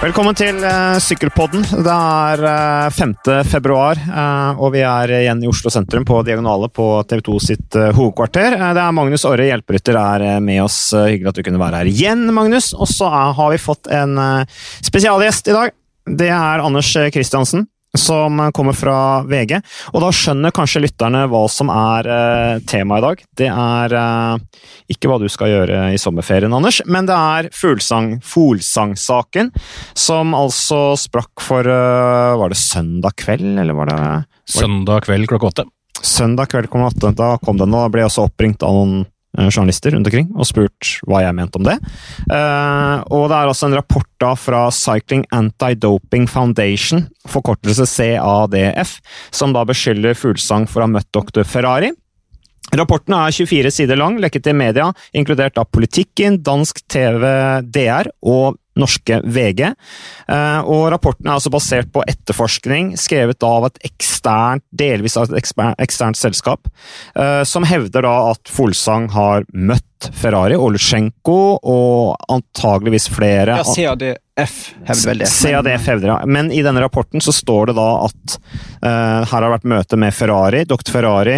Velkommen til uh, Sykkelpodden. Det er uh, 5. februar, uh, og vi er igjen i Oslo sentrum på Diagonale på TV 2 sitt hovedkvarter. det er Magnus Orre, hjelperytter, er med oss. hyggelig at du kunne være her igjen, Magnus. Og så har vi fått en spesialgjest i dag. Det er Anders Kristiansen som kommer fra VG. Og da skjønner kanskje lytterne hva som er eh, temaet i dag. Det er eh, ikke hva du skal gjøre i sommerferien, Anders, men det er fuglsang, Folsang-saken, som altså sprakk for eh, Var det søndag kveld, eller var det var Søndag kveld klokka åtte. Søndag kveld klokka åtte. Da kom den, og da ble også oppringt av noen journalister rundt omkring og spurt hva jeg mente om det. Uh, og det er altså en rapport da fra Cycling Anti-Doping Foundation, forkortelse CADF, som da beskylder Fuglesang for å ha møtt doktor Ferrari. Rapporten er 24 sider lang, lekket i media, inkludert av Politikken, dansk TV DR og norske VG. Eh, og rapporten er altså basert på etterforskning skrevet av et eksternt, delvis av et eksternt selskap, eh, som hevder da at Folsang har møtt Ferrari og Lusjenko og antageligvis flere Ja, CADF hevder vel det. CADF hevder, ja. Men i denne rapporten så står det da at uh, her har det vært møte med Ferrari, dr. Ferrari,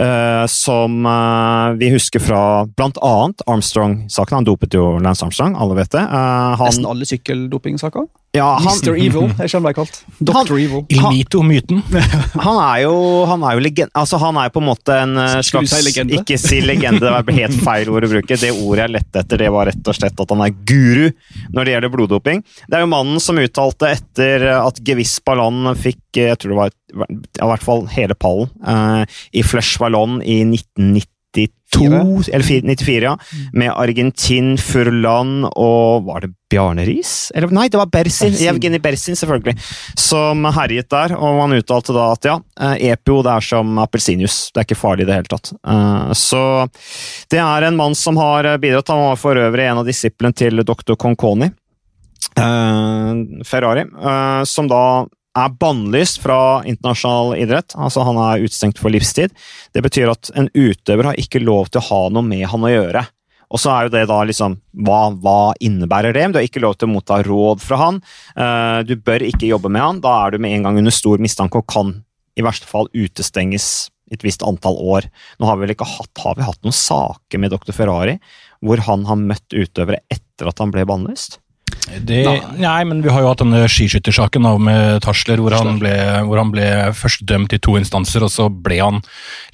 uh, som uh, vi husker fra annet Armstrong-saken. Han dopet jo Lance Armstrong, alle vet det. han, Nesten alle sykkeldopingsaker? Ja, han, Mr. Evil, jeg skjønner hva jeg kalt. Dr. Evil. Ilmito-myten. Han er jo han er jo legend, altså han er på en måte en eh, slags legende? Ikke si legende, det er helt feil ord å bruke. Det ordet jeg lette etter, det var rett og slett at han er guru når det gjelder bloddoping. Det er jo mannen som uttalte etter at Gevis Ballon fikk jeg tror det var i hvert fall hele pallen uh, i Flush Ballon i 1990 92, eller 94, ja, med Argentin, Furlan og Var det Bjarne Riis? Eller nei, det var Bersin. Bersin. Evgeni Bersin, selvfølgelig. Som herjet der, og han uttalte da at ja, Epio EPO det er som appelsinjuice. Det er ikke farlig i det hele tatt. Eh, så det er en mann som har bidratt. Han var for øvrig en av disiplene til dr. Conconi. Eh, Ferrari, som da er bannlyst fra internasjonal idrett. Altså Han er utestengt for livstid. Det betyr at en utøver har ikke lov til å ha noe med han å gjøre. Og så er jo det da liksom Hva, hva innebærer det? Du har ikke lov til å motta råd fra han. Uh, du bør ikke jobbe med han. Da er du med en gang under stor mistanke og kan i verste fall utestenges et visst antall år. Nå har vi vel ikke hatt, har vi hatt noen saker med dr. Ferrari hvor han har møtt utøvere etter at han ble bannlyst? Det, nei, men vi har jo hatt denne skiskyttersaken med Tasler, hvor han, ble, hvor han, ble, først dømt i to instanser, og så ble han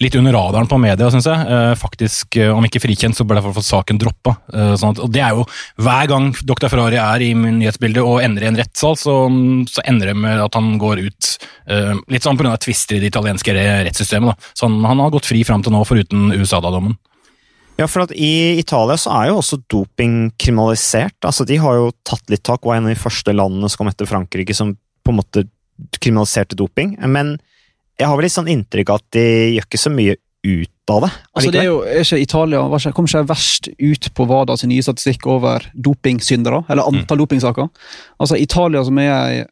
litt under radaren på media, syns jeg. Eh, faktisk, eh, om ikke frikjent, så ble fall saken droppa. Eh, sånn og det er jo hver gang Dr. Ferrari er i nyhetsbildet og ender i en rettssal, så, så ender det med at han går ut litt sånn pga. tvister i det italienske rettssystemet. Da. Så han, han har gått fri fram til nå, foruten USA-dommen. Ja, for at I Italia så er jo også doping kriminalisert. Altså, De har jo tatt litt tak, var en av de første landene som kom etter Frankrike som på en måte kriminaliserte doping. Men jeg har vel litt sånn inntrykk av at de gjør ikke så mye ut av det. Altså det er jo, er ikke Italia kommer ikke verst ut på WADA sin nye statistikk over dopingsyndere, eller antall mm. dopingsaker. Altså Italia som er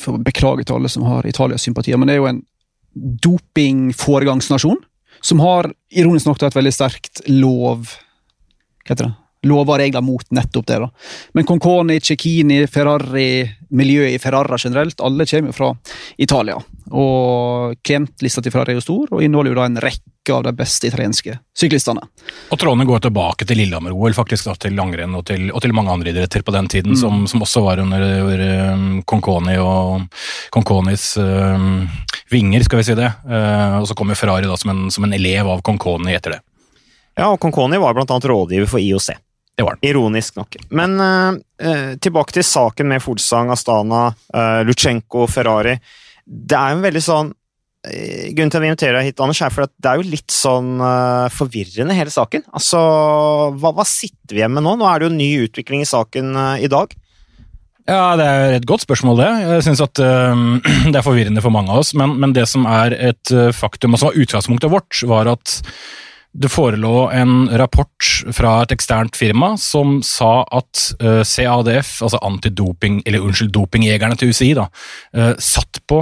for å Beklage til alle som har Italias sympatier, men det er jo en dopingforegangsnasjon som har ironisk nok et veldig sterkt lov Hva heter det? Lover og regler mot nettopp det. da. Men Conconi, Cecchini, Ferrari, miljøet i Ferrara generelt, alle kommer fra Italia. Og klientlista til Ferrari er jo stor, og inneholder jo da en rekke av de beste italienske syklistene. Og trådene går tilbake til Lillehammer-OL, faktisk da, til langrenn og til, og til, mange andre idretter på den tiden, mm. som, som, også var under, under um, Conconi og Conconis um, vinger, skal vi si det. Uh, og så kommer Ferrari da som en, som en elev av Conconi etter det. Ja, og Conconi var blant annet rådgiver for IOC. Det var den. Ironisk nok. Men uh, tilbake til saken med Folsang, Astana, uh, Lutsjenko, Ferrari. Det er jo en veldig sånn uh, Grunnen til at vi inviterer deg hit, Anders, er for at det er jo litt sånn uh, forvirrende, hele saken. Altså, hva, hva, sitter vi igjen med nå? Nå er det jo ny utvikling i saken i dag. Ja, Det er et godt spørsmål, det. Jeg synes at uh, Det er forvirrende for mange av oss, men, men det som er et uh, faktum, og som var utgangspunktet vårt, var at det forelå en rapport fra et eksternt firma som sa at uh, eh, CADF, altså antidoping, eller unnskyld, dopingjegerne til UCI, da, satt på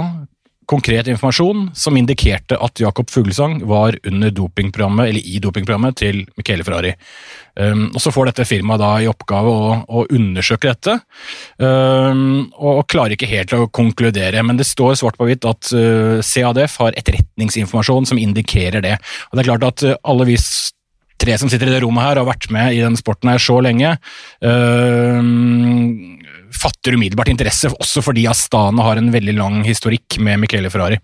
konkret informasjon som indikerte at Jakob Fuglesang var under dopingprogrammet, eller i dopingprogrammet til Michele Ferrari. Um, og Så får dette firmaet da i oppgave å, å undersøke dette, um, og klarer ikke helt å konkludere. Men det står svart på hvitt at uh, CADF har etterretningsinformasjon som indikerer det. Og det er klart at uh, alle vi tre som sitter i det rommet her, har vært med i den sporten her så lenge. Uh, fatter umiddelbart interesse, også fordi Astana har en veldig lang historikk med Michele Ferrari.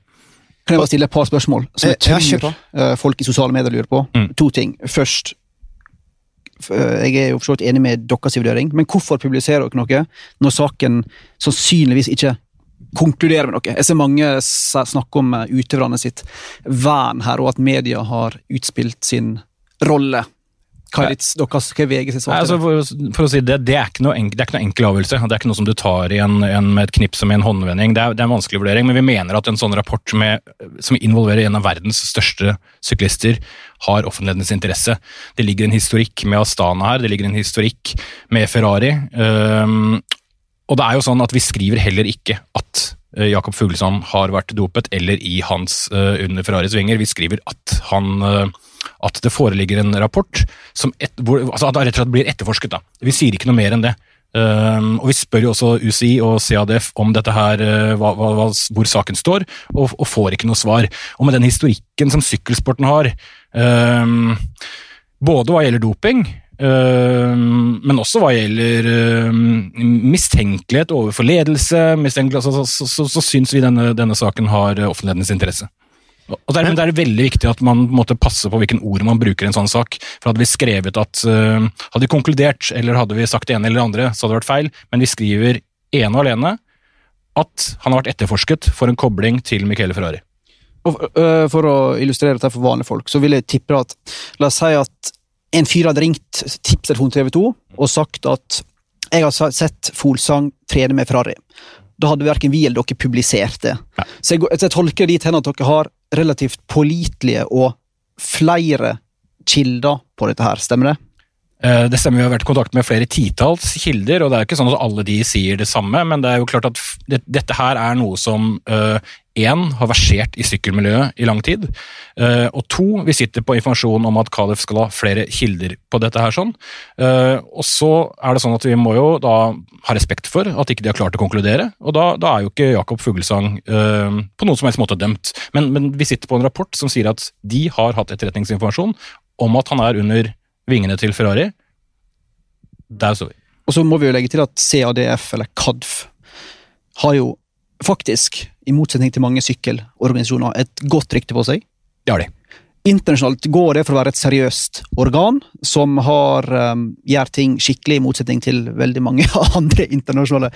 Kan jeg bare stille et par spørsmål som jeg tror jeg folk i sosiale medier lurer på? Mm. To ting. Først, eh, jeg er jo for så vidt enig med deres vurdering, men hvorfor publiserer dere noe når saken sannsynligvis ikke konkluderer med noe? Jeg ser mange snakke om eh, utøverne sitt vern her, og at media har utspilt sin rolle. Deres, hva er VG svar altså for, for å si det, det er, ikke noe enk, det er ikke noe enkel avgjørelse. Det er ikke noe som du tar i en, en, med et knips og med en håndvending. Det er, det er en vanskelig vurdering, men vi mener at en sånn rapport med, som involverer en av verdens største syklister, har offentlighetens interesse. Det ligger en historikk med Astana her, det ligger en historikk med Ferrari. Um, og det er jo sånn at vi skriver heller ikke at eh, Jakob Fuglesand har vært dopet, eller i hans uh, under Ferraris vinger. Vi skriver at han eh, at det foreligger en rapport som et, hvor, altså at det rett og slett blir etterforsket. Da. Vi sier ikke noe mer enn det. Um, og Vi spør jo også UCI og CADF om dette her, uh, hva, hva, hvor saken står, og, og får ikke noe svar. Og med den historikken som sykkelsporten har, um, både hva gjelder doping, um, men også hva gjelder mistenkelighet overfor ledelse, så, så, så, så, syns vi denne, denne saken har offentlighetens interesse. Og det er, det er veldig viktig at man måtte passe på hvilken ord man bruker i en sånn sak. For Hadde vi skrevet at uh, Hadde vi konkludert, eller hadde vi sagt det ene eller det andre, så hadde det vært feil. Men vi skriver ene og alene at han har vært etterforsket for en kobling til Michele Ferrari. Og, øh, for å illustrere dette for vanlige folk, så vil jeg tippe at La oss si at en fyr hadde ringt Tipstelefonen TV 2 og sagt at jeg har sett Folsang trene med Ferrari. Da hadde verken vi eller dere publisert det. Ja. Så jeg, jeg tolker det dit hen at dere har relativt pålitelige og flere kilder på dette her, stemmer det? Eh, Det stemmer, Vi har vært i kontakt med flere titalls kilder, og det er jo ikke sånn at alle de sier det samme, men det er jo klart at dette her er noe som én har versert i sykkelmiljøet i lang tid, eh, og to, vi sitter på informasjon om at Kalef skal ha flere kilder på dette her. sånn, Eh, Og så er det sånn at vi må jo da ha respekt for at ikke de har klart å konkludere, og da, da er jo ikke Jakob Fuglesang eh, på noen som helst måte dømt, men, men vi sitter på en rapport som sier at de har hatt etterretningsinformasjon om at han er under vingene til Ferrari. Der står vi. Og så må vi jo legge til at CADF, eller CADF, har jo faktisk, i motsetning til mange sykkelorganisasjoner, et godt rykte på seg. Det har de. Internasjonalt går det for å være et seriøst organ som har, um, gjør ting skikkelig, i motsetning til veldig mange andre internasjonale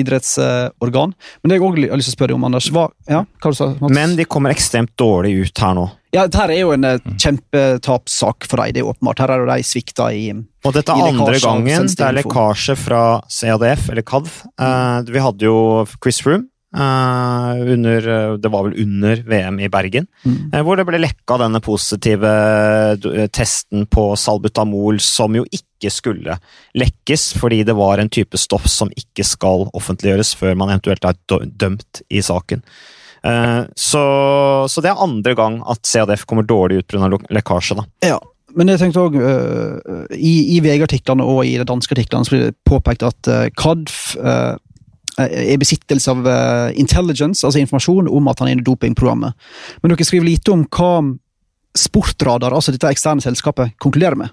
idrettsorgan. Men det jeg også har lyst til å spørre om, Anders, hva, ja, hva du sa Mats? Men de kommer ekstremt dårlig ut her nå. Ja, dette er jo en mm. kjempetapssak for dem, det er åpenbart. Her er jo de svikta i Og dette er andre gangen det er lekkasje fra CADF, eller CADF. Uh, vi hadde jo Chris Froome. Uh, under, eh, det var vel under VM i Bergen, Mm. uh, hvor det ble lekka denne positive eh, testen på salbutamol, som jo ikke skulle lekkes, fordi det var en type stoff som ikke skal offentliggjøres før man eventuelt er dømt i saken. Eh, Så, så det er andre gang at CADF kommer dårlig ut pga. lekkasje. da. Ja, men jeg tenkte også, I, i VG-artiklene og i de danske artiklene så blir det påpekt at uh, KADF uh, er besittelse av uh, intelligence, altså informasjon om at han er inne i dopingprogrammet. Men dere skriver lite om hva Sportradar, altså dette eksterne selskapet, konkluderer med.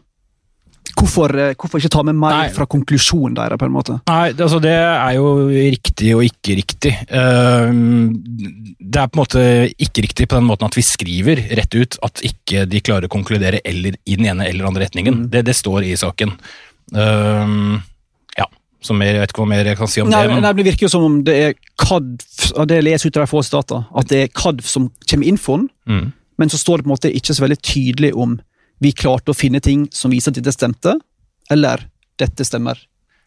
Hvorfor, eh, hvorfor ikke ta med mer Nei. fra konklusjonen deres, på en måte? Nei, altså det er jo riktig og ikke riktig. Ehm, Det er på en måte ikke riktig på den måten at vi skriver rett ut at ikke de klarer å konkludere eller i den ene eller andre retningen. Mm. Det, det står i saken. Ehm, ja, så mer, jeg vet ikke hva mer jeg kan si om Nei, det. Men, nei, det virker jo som om det er KADF, og det leser ut av de få data, at det er KADF som kommer med infoen, mm. men så står det på en måte ikke så veldig tydelig om vi klarte å finne ting som viser at dette stemte, eller dette stemmer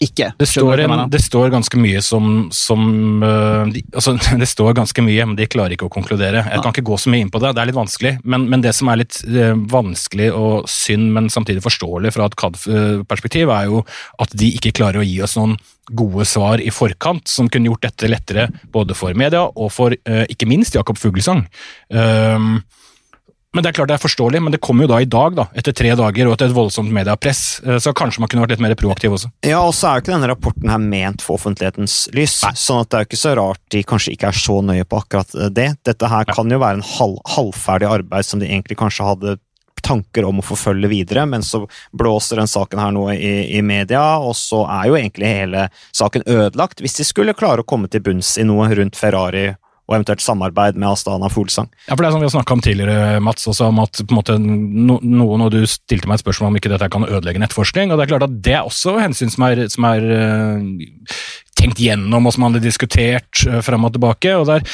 ikke. Det står, en, det står ganske mye som, som øh, de, altså, Det står ganske mye, men de klarer ikke å konkludere. Jeg kan ikke gå så mye inn på det, det er litt vanskelig. Men, men det som er litt øh, vanskelig og synd, men samtidig forståelig fra et CAD-perspektiv, er jo at de ikke klarer å gi oss noen gode svar i forkant som kunne gjort dette lettere både for media og for øh, ikke minst Jakob Fuglesang. Um, men det er klart det er forståelig, men det kommer jo da i dag, da, etter tre dager og etter et voldsomt mediepress. Eh, Så kanskje man kunne vært litt mer proaktiv også. Ja, og så er jo ikke denne rapporten her ment for offentlighetens lys, sånn at det er jo ikke så rart de kanskje ikke er så nøye på akkurat det. Dette her kan jo være en halv, halvferdig arbeid som de egentlig kanskje hadde tanker om å forfølge videre, men så blåser den saken her nå i, i media, og så er jo egentlig hele saken ødelagt, hvis de skulle klare å komme til bunns i noe rundt Ferrari og eventuelt samarbeid med Astana Fuglsang. Ja, for det er som vi har snakka om tidligere, Mats, også om at på en no, noen og du stilte meg et spørsmål om ikke dette kan ødelegge nettforskning, og det er klart at det er også hensyn som er, som er eh, tenkt gjennom og som man har diskutert uh, fram og tilbake. og der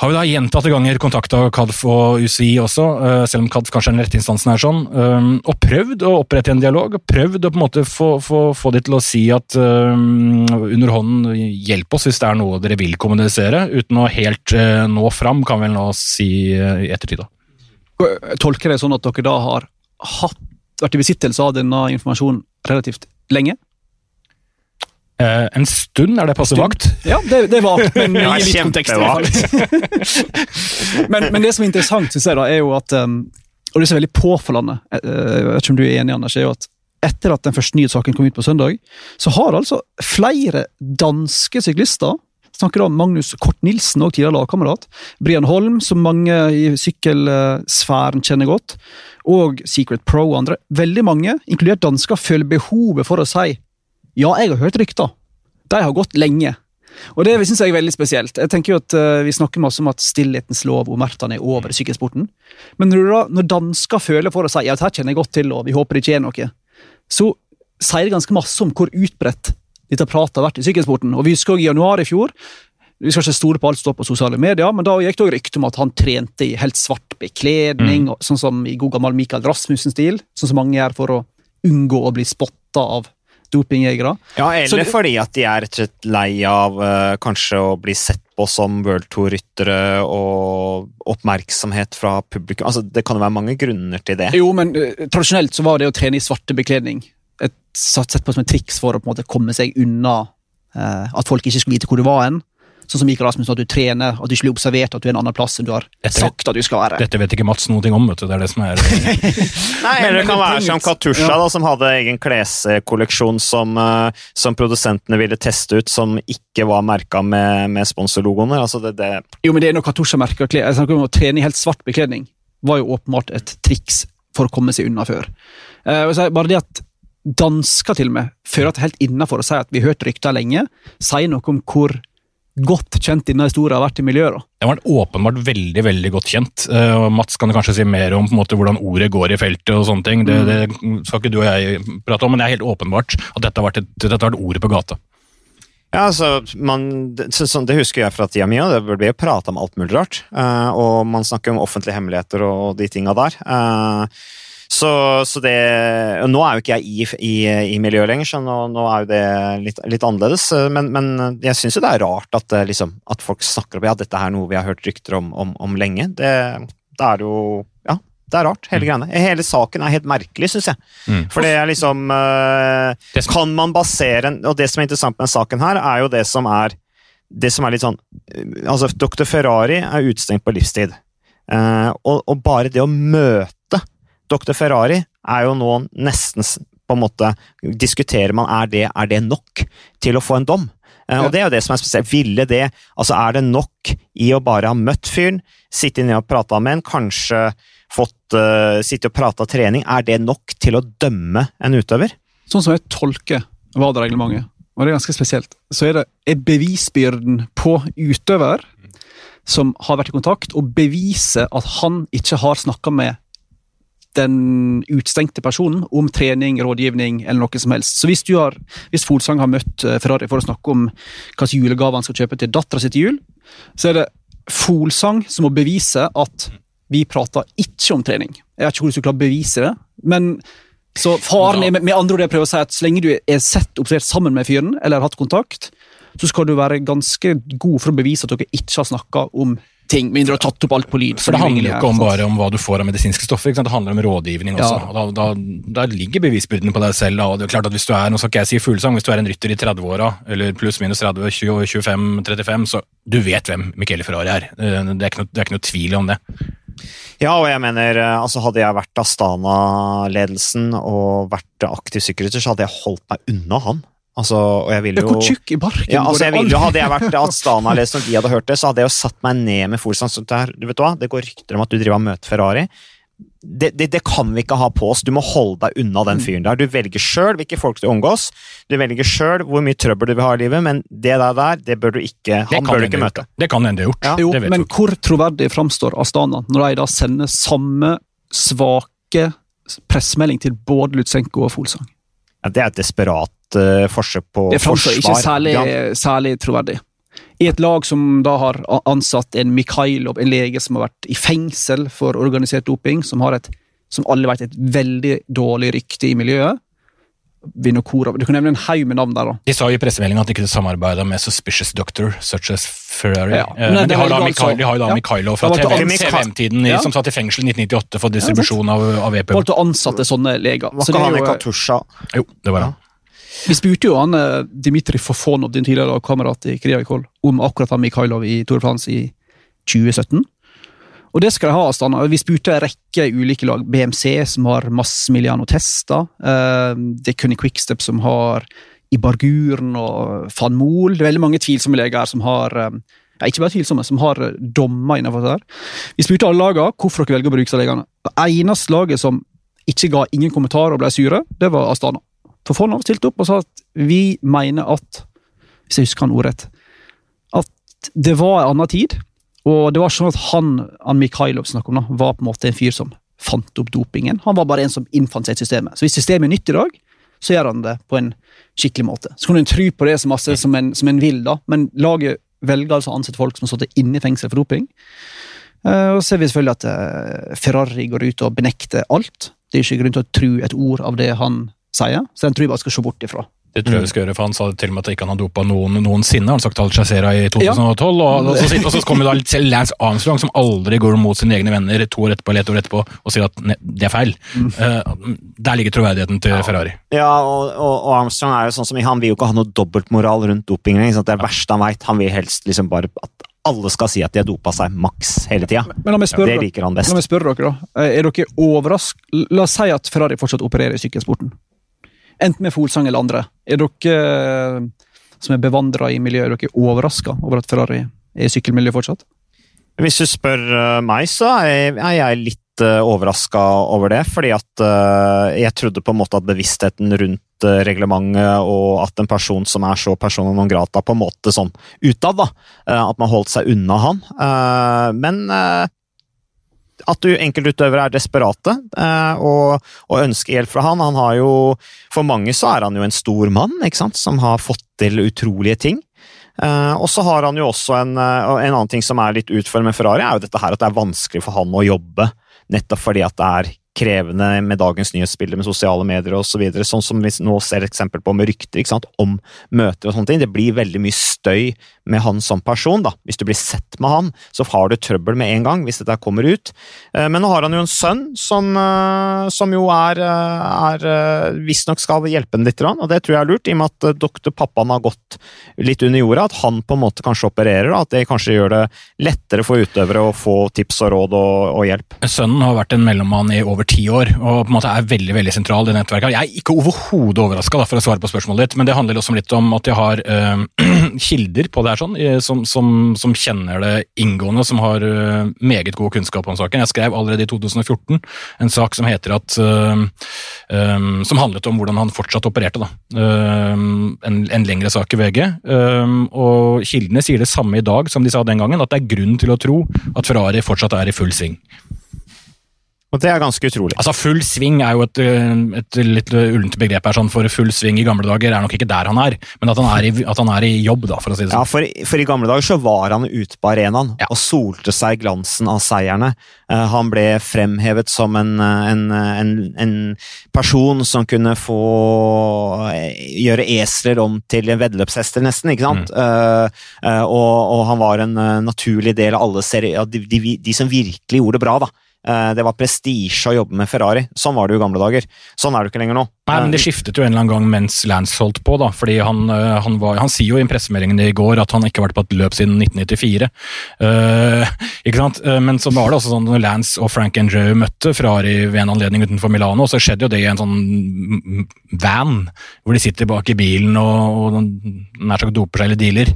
har vi da gjentatte ganger kontakta KADF og UCI også, eh, selv om KADF kanskje er den rette instansen her, sånn, eh, og prøvd å opprette en dialog. og Prøvd å på en måte få, få, få de til å si at um, under hånden hjelp oss hvis det er noe dere vil kommunisere, uten å helt uh, nå fram, kan vi vel nå si i ettertid. da. Jeg tolker det sånn at dere da har hatt, vært i besittelse av denne informasjonen relativt lenge? Eh, en stund er det passe vakt. Ja, det, det var men Ja, i litt kontekst. men, men det som er interessant, synes jeg da, er jo at um, Og det som er veldig påfallende, eh, jeg vet ikke om du er enig, Anders, er jo at etter at den første nyhetssaken kom ut på søndag, så har altså flere danske syklister snakker om Magnus Kort Nilsen, og tidligere lagkamerat. Brian Holm, som mange i sykkelsfæren kjenner godt. Og Secret Pro og andre. Veldig mange, inkludert dansker, føler behovet for å si ja, jeg har hørt rykter. De har gått lenge. Og det synes jeg er veldig spesielt. Jeg tenker jo at uh, Vi snakker masse om at stillhetens lov og omertene er over i sykkelsporten. Men når, da, når dansker føler for å si ja, dette kjenner jeg godt til, og vi håper det ikke er noe, så sier det ganske masse om hvor utbredt dette pratet har vært i sykkelsporten. Og Vi husker også i januar i fjor vi skal ikke stole på alt som står på sosiale medier, men da gikk det også rykte om at han trente i helt svart bekledning, og sånn som i god gammel Michael Rasmussen-stil, sånn som mange gjør for å unngå å bli spotta av dopingjegere. Ja, eller det- fordi at de er rett og slett lei av uh, kanskje å bli sett på som World Tour-ryttere og oppmerksomhet fra publikum. Altså, det kan jo være mange grunner til det. Jo, men uh, tradisjonelt så var det å trene i svarte bekledning et, sett på som et triks for å på en måte komme seg unna uh, at folk ikke skulle vite hvor du var hen. Sånn som Mikael Rasmussen, at du trener, at du ikke blir observert, at du er en annen plass enn du har Dette- sagt at du skal være. Dette vet ikke Mats noe om, vet du. Det er det som er Nei, Men det kan men være som Katusha, Ja. da, som hadde egen kleskolleksjon som, eh, som produsentene ville teste ut, som ikke var merka med, med sponsorlogoene. Altså det, det, Jo, men det er noe Katusha merker. klær. Jeg snakker om å trene i helt svart bekledning var jo åpenbart et triks for å komme seg unna før. Eh, bare det at Dansker til og med føler at det er helt innafor å si at vi har hørt rykter lenge, sier noe om hvor godt kjent i denne historien har vært i miljøet. da. Det var åpenbart veldig veldig godt kjent. Uh, Mats kan kanskje si mer om på en måte, hvordan ordet går i feltet. og sånne ting. Det, det skal ikke du og jeg prate om, men det er helt åpenbart at dette har vært, et, dette har vært ordet på gata. ja, altså, man, det, så, sånn, det husker jeg fra tida mi, og det ble jo prata om alt mulig rart. Uh, og man snakker om offentlige hemmeligheter og de tinga der. Eh, så, så det Nå er jo ikke jeg i, i, i miljøet lenger, så nå, nå er jo det litt, litt annerledes. Men, men jeg syns jo det er rart at, eh, liksom, at folk snakker om ja, dette er noe vi har hørt rykter om, om, om lenge. Det, det er jo Ja, det er rart, hele greiene. Hele saken er helt merkelig, syns jeg. Mm. For det er liksom eh, Kan man basere en Og det som er interessant med denne saken her, er jo det som er det som er litt sånn eh, Altså, Dr. Ferrari er utestengt på livstid. Uh, og, og bare det å møte Dr. Ferrari er jo nå nesten på en måte Diskuterer man er det, er det nok til å få en dom? Eh, Ja. Og det er jo det som er spesielt. Ville det Altså, er det nok i å bare ha møtt fyren, sitte ned og prata med en, kanskje fått uh, sitte og prata trening, er det nok til å dømme en utøver? Sånn som jeg tolker VADA-reglementet, og det er ganske spesielt, så er det bevisbyrden på utøver som har vært i kontakt, og beviser at han ikke har snakka med den utstengte personen om trening, rådgivning eller noe som helst. Så hvis, du har, hvis Folsang har møtt eh, Ferrari for å snakke om hvilken julegave han skal kjøpe til dattera si til jul, så er det Folsang som må bevise at vi prater ikke om trening. Jeg vet ikke hvordan du klarer å bevise det, men Så faren er med, med andre ord jeg prøver å si at så lenge du er sett observert sammen med fyren, eller har hatt kontakt, så skal du være ganske god for å bevise at dere ikke har snakka om ting, mindre har tatt opp alt på lyd. For det handler jo ikke om bare om hva du får av medisinske stoffer, ikke sant? det handler om rådgivning også. Ja. Og Da, da, da ligger bevisbyrden på deg selv. Da. Og det er klart at Hvis du er nå skal ikke jeg si fuglesang, hvis du er en rytter i 30-åra, eller pluss minus 30, 20, 25, 35, så du vet hvem Michele Ferrari er. Det er ikke noe, det er ikke noe tvil om det. Ja, og jeg mener, eh, altså hadde jeg vært Astana-ledelsen og vært aktiv sykkelrytter, så hadde jeg holdt meg unna han. Altså, og jeg ville jo Hvor tjukk i barken ja, altså går jeg det ville jo. Hadde jeg vært Astana-ledelsen og de hadde hørt det, så hadde jeg jo satt meg ned med Folsand sånn her, Du vet hva, det går rykter om at du driver og møter Ferrari. Det, det, det kan vi ikke ha på oss. Du må holde deg unna den fyren der. Du velger sjøl hvilke folk du omgås. Du velger sjøl hvor mye trøbbel du vil ha i livet, men det der, der det bør du ikke Det Han bør du ikke gjort. møte. Det kan hende de gjort. Ja, Jo, men hvor troverdig framstår Astana når de da sender samme svake pressemelding til både Lutsenko og Folsang? Ja, det er et desperat eh, forsøk på Det framstår forsvar. ikke særlig, særlig troverdig. I et lag som da har ansatt en Mikhailov, en lege som har vært i fengsel for organisert doping, som har et, som alle vet, et veldig dårlig rykte i miljøet. Vinokurov. Du kan nevne en haug med navn der. da. De sa i pressemeldingen at de ikke samarbeida med suspicious doctor such as Ferrari. Ja, Eh, men Men de har da, jo Mikhail, de har jo da ja. Mikhailov fra TVM-tiden, Ja. som satt i fengsel i 1998 for distribusjon av, av EPO. Valgte å ansatte sånne leger. Var Så ikke det er han i jo- Katusha? Jo, det var han. Vi spurte jo han Dimitri Fofonov, din tidligere kamerat i Kriavikol, om akkurat han Mikhailov i Tour de France i 2017. Og det skal de ha, Astana. Vi spurte en rekke ulike lag. BMC, som har Massimiliano Testa. eh, Det kun i Quickstep som har Ibarguren og Van Mool. Det er veldig mange tvilsomme leger som har eh, ja, ikke bare tvilsomme, som har eh, dommer innenfor det der. Vi spurte alle lagene hvorfor dere velger å bruke disse legene. Det eneste laget som ikke ga ingen kommentarer og ble sure, det var Astana. For Fonov stilte opp og sa at vi mener at Hvis jeg husker han ordrett At det var en annen tid, og det var sånn at han, han Mikhailov snakket om, da, var på en måte en fyr som fant opp dopingen. Han var bare en som innfant seg i systemet. Så hvis systemet er nytt i dag, så gjør han det på en skikkelig måte. Så kan du tro på det så masse som en, som en vil, da, men laget velger altså å ansette folk som har sittet inne i fengsel for doping. Eh, og så ser vi selvfølgelig at eh, Ferrari går ut og benekter alt. Det er ikke grunn til å tro et ord av det han sier, så den tror jeg bare skal se bort ifra. Det tror jeg vi skal gjøre, for Han sa til og med at ikke han har dopa noen noensinne. Han sagt Al Jazeera i 2012. Og, og, så, sitter- og så kommer da selv Lance Armstrong, som aldri går mot sine egne venner to år etterpå eller et år etterpå, og sier at ne, det er feil. Eh, der ligger troverdigheten til Ferrari. Ja, og, og, og Armstrong er jo sånn som Han vil jo ikke ha noe dobbeltmoral rundt doping. ikke sant? Det er det verste han veit. Han vil helst liksom bare at alle skal si at de har dopa seg maks hele tida. Det liker han best. la meg spørre dere, da. Eh, Er dere overrask... La oss si at Ferrari fortsatt opererer i sykkelsporten. Enten med Folsang eller andre. Er dere eh, som er bevandra i miljøet, er dere overraska over at Ferrari er i sykkelmiljøet fortsatt? Hvis du spør eh, meg, så er jeg litt uh, overraska over det. Fordi at eh, jeg trodde på en måte at bevisstheten rundt eh, reglementet og at en person som er så persona non grata, på en måte sånn utad, da. eh, at man holdt seg unna han. Eh, men eh, at du enkeltutøvere er desperate eh, og, og ønsker hjelp fra han. Han har jo For mange så er han jo en stor mann, ikke sant, som har fått til utrolige ting. Eh, og så har han jo også en, eh, en annen ting som er litt utfordrende med Ferrari, er jo dette her at det er vanskelig for han å jobbe. Nettopp fordi at det er krevende med dagens nyhetsbilder med sosiale medier osv. Så videre, sånn som vi nå ser eksempel på med rykter ikke sant, om møter og sånne ting. Det blir veldig mye støy med han som person. da. Hvis du blir sett med han, så har du trøbbel med en gang hvis dette kommer ut. Eh, Men nå har han jo en sønn som, eh, som jo er, eh, er visstnok skal hjelpe ham litt, og det tror jeg er lurt, i og med at doktor pappaen har gått litt under jorda. At han på en måte kanskje opererer, at det kanskje gjør det lettere for utøvere å få tips og råd og, og hjelp. Sønnen har vært en mellommann i over ti år og på en måte er veldig veldig sentral i nettverket. Jeg er ikke overhodet overraska for å svare på spørsmålet ditt, men det handler også litt om at jeg har øh, kilder på det her sånn, som, som, som kjenner det inngående, som har øh, meget god kunnskap om saken. Jeg skrev allerede i 2014 en sak som heter at øh, som handlet om hvordan han fortsatt opererte. Da. En, en lengre sak i VG. og kildene sier det samme i dag som de sa den gangen, at det er grunn til å tro at Ferrari fortsatt er i full sving. Og det er ganske utrolig. Altså Full sving er jo et, eh, et litt ullent begrep her, sånn for full sving i gamle dager er nok ikke der han er, men at han er i, han er i jobb, da, for å si det Ja, sånn. for, for i gamle dager så var han ute på arenaen Ja. og solte seg i glansen av seierne. Uh, han ble fremhevet som en, eh, en, eh, en, en person som kunne få eh, gjøre esler om til veddeløpshester, nesten, ikke sant? Mm. Uh, uh, og, og han var en eh, naturlig del av alle serier, ja, de, de, de som virkelig gjorde det bra, da. Eh, Det var prestisje å jobbe med Ferrari. Sånn var det jo i gamle dager. Sånn er det ikke lenger nå. Nei, men Det skiftet jo en eller annen gang mens Lance holdt på. da, fordi Han, øh, han, var, han sier jo i pressemeldingen i går at han ikke har vært på et løp siden 1994. Uh, ikke sant? Eh, Men så var det også sånn når Lance og Frank Andrew møtte Ferrari ved en anledning utenfor Milano, så skjedde jo det i en sånn van, hvor de sitter bak i bilen og, og nær sagt doper seg eller dealer.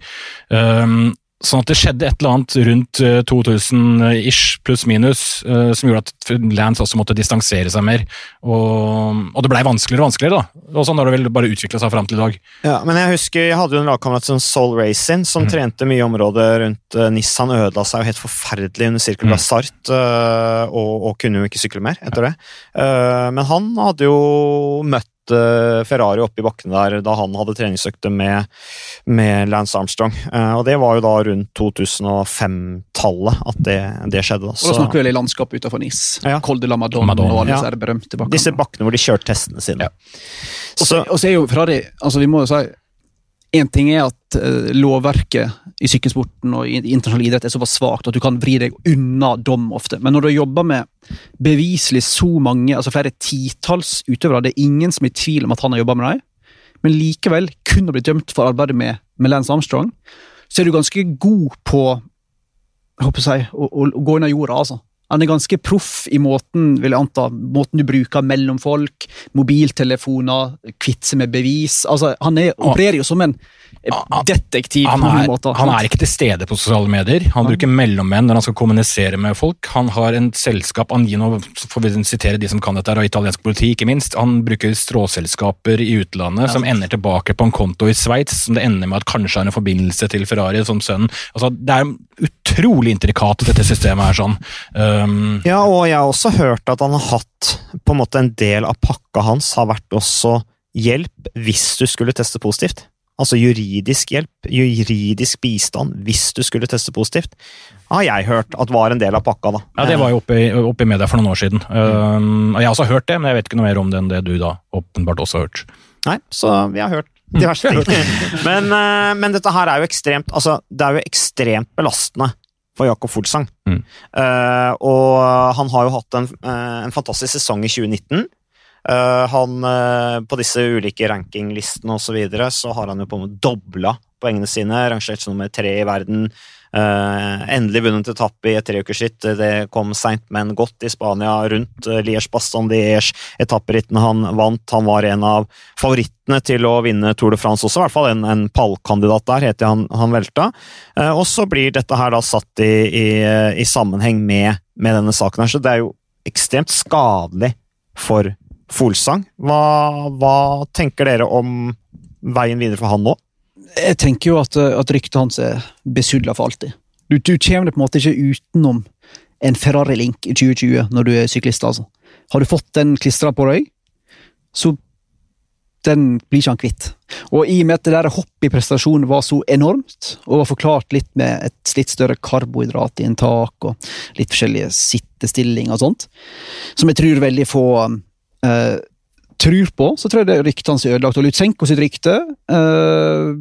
Um, Sånn at det skjedde et eller annet rundt eh, 2000-ish, pluss minus, eh, som gjorde at Lance også måtte distansere seg mer. Og, og det blei vanskeligere og vanskeligere, da. Og sånn har det vel bare utvikla seg fram til i dag. Ja, men jeg husker jeg hadde jo en lagkamerat som Soul Racing, som mm. trente mye i området rundt uh, Nis. Ødela seg jo helt forferdelig under Cirkel Blazart, mm. uh, og, og kunne jo ikke sykle mer etter det. Uh, men han hadde jo møtt Ferrari oppe i bakkene der da han hadde treningsøkte med, med Lance Armstrong. Uh, og det var jo da rundt 2005-tallet at det, det skjedde. Da. Og da snakker vi vel i landskapet utenfor Nis. Ja. Col de la Madonna, Madonna. og alle ja. disse her berømte bakkene. disse bakkene hvor de kjørte testene sine. Ja. Og så er jo Ferrari altså Vi må jo si Én ting er at eh, lovverket i sykkelsporten og i internasjonal idrett er såpass svakt at du kan vri deg unna dom ofte. Men når du jobber med beviselig så mange, altså flere titalls utøvere, det er ingen som er i tvil om at han har jobba med dem, men likevel kun har blitt dømt for arbeidet med, med Lance Armstrong, så er du ganske god på jeg håper si, å, å, å gå under jorda, altså. Han er ganske proff i måten vil jeg anta, måten du bruker mellom folk, mobiltelefoner, kvitte seg med bevis. Altså, Han er, opererer jo som en Ah, detektiv Han er, måte, han er ikke til stede på sosiale medier. Han bruker mellommenn når han skal kommunisere med folk. Han har en selskap, Angino, får vi sitere de som kan dette, og italiensk politi, ikke minst. Han bruker stråselskaper i utlandet som ender tilbake på en konto i Sveits, som det ender med at kanskje har en forbindelse til Ferrari som sønnen. Altså, det er utrolig intrikat, dette systemet her. sånn. Um, Ja, og jeg har også hørt at han har hatt på en måte en del av pakka hans har vært også hjelp hvis du skulle teste positivt. Altså juridisk hjelp, juridisk bistand hvis du skulle teste positivt. Har jeg hørt at var en del av pakka, da. Ja, Det var jo oppe i, oppe i media for noen år siden. Um, og Jeg har også hørt det, men jeg vet ikke noe mer om det enn det du da åpenbart også har hørt. Nei, så vi har hørt diverse ting. men, eh, men dette her er jo ekstremt Altså, det er jo ekstremt belastende for Jakob Fuglsang. Mm. Uh, og han har jo hatt en, eh, en fantastisk sesong i 2019. Uh, han, uh, på disse ulike rankinglistene og så videre, så har han jo på en måte dobla poengene sine. Rangert som nummer tre i verden. Uh, endelig vunnet etappe i et treukersritt. Det kom seint, men godt i Spania, rundt uh, Liège-Bastogne-Liège. Etapperittene han vant. Han var en av favorittene til å vinne Tour de France også, i hvert fall en, en pallkandidat der, heter han, han velta. Uh, og så blir dette her da satt i, i, i sammenheng med, med denne saken her, så det er jo ekstremt skadelig for Folsang. Hva, hva tenker dere om veien videre for han nå? Jeg tenker jo at, at ryktet hans er besudla for alltid. Du, du kommer på en måte ikke utenom en Ferrari-link i 2020 når du er syklist. altså. Har du fått den klistra på deg, så den blir ikke han kvitt. Og i og med at det der hoppet i prestasjon var så enormt, og var forklart litt med et litt større karbohydratinntak og litt forskjellige sittestillinger og sånt, som jeg tror veldig få uh, tror på, så tror jeg det ryktet hans er ødelagt. Og Lutsenko sitt rykte eh,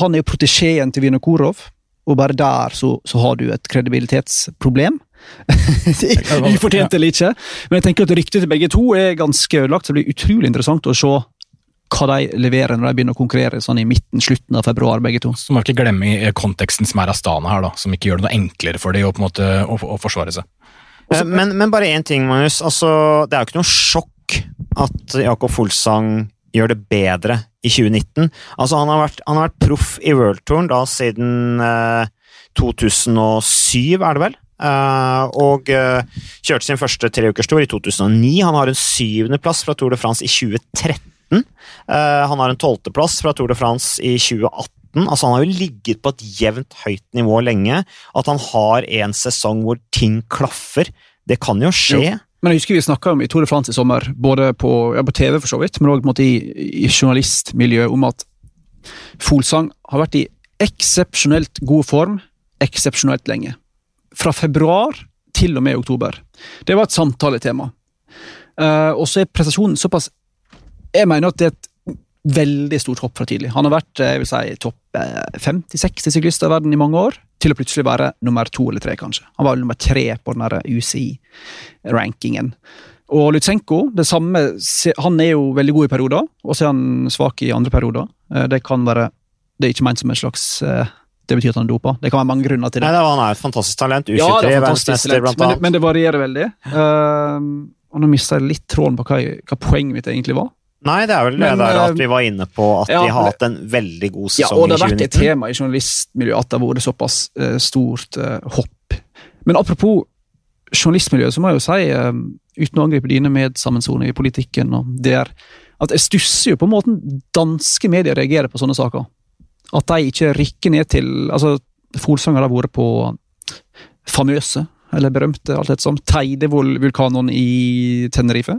Han er jo protesjeen til Vinokurov, og bare der så, så har du et kredibilitetsproblem. Ufortjent eller ikke, men jeg tenker at ryktet til begge to er ganske ødelagt, så det blir utrolig interessant å se hva de leverer når de begynner å konkurrere sånn i midten, slutten av februar, begge to. Så må ikke glemme i konteksten som er Astana her, da, som ikke gjør det noe enklere for dem å, på en måte, å, å forsvare seg. Eh, Men, men bare én ting, Magnus. Altså, det er jo ikke noe sjokk at Jakob Folsang gjør det bedre i 2019. Altså, han har vært, han har vært proff i worldtouren da siden eh, 2007, er det vel? Eh, og eh, kjørte sin første treukerstor i 2009. Han har en syvendeplass fra Tour de France i 2013. Eh, han har en tolvteplass fra Tour de France i 2018. Altså, han har jo ligget på et jevnt høyt nivå lenge. At han har en sesong hvor ting klaffer, det kan jo skje. Men jeg husker vi snakka om i Tour de France i sommer, både på, ja, på TV for så vidt, men òg i, i journalistmiljøet, om at Folsang har vært i eksepsjonelt god form eksepsjonelt lenge. Fra februar til og med oktober. Det var et samtaletema. Uh, og så er prestasjonen såpass Jeg mener at det er et veldig stort hopp fra tidlig. Han har vært jeg vil si, topp 50-60 syklister i verden i mange år, til å plutselig være nummer to eller tre, kanskje. Han var nummer tre på den UCI-rankingen. Og Lutsenko, det samme, han er jo veldig god i perioder, og så er han svak i andre perioder. Eh, det kan være Det er ikke ment som en slags eh, det betyr at han er dopa. Det kan være mange grunner til det. Nei, Han er et fantastisk talent. U23, ja, verdensmester, blant annet. Men, men, det varierer veldig. Uh, og Nå mista jeg litt tråden på hva, hva, poenget mitt egentlig var. Nei, det er vel men, det der at vi var inne på at ja, de har hatt en veldig god sesong i 2019. Ja, og det har vært et tema i journalistmiljøet at det har vært såpass uh, stort uh, hopp. Men apropos journalistmiljøet, så må jeg jo si, uten å angripe dine medsammensoninger i politikken, og det er at jeg stusser jo på måten danske medier reagerer på sånne saker. At de ikke rykker ned til altså Folsanger har vært på famøse, eller berømte, alt det som, Teidevulkanen i Tenerife.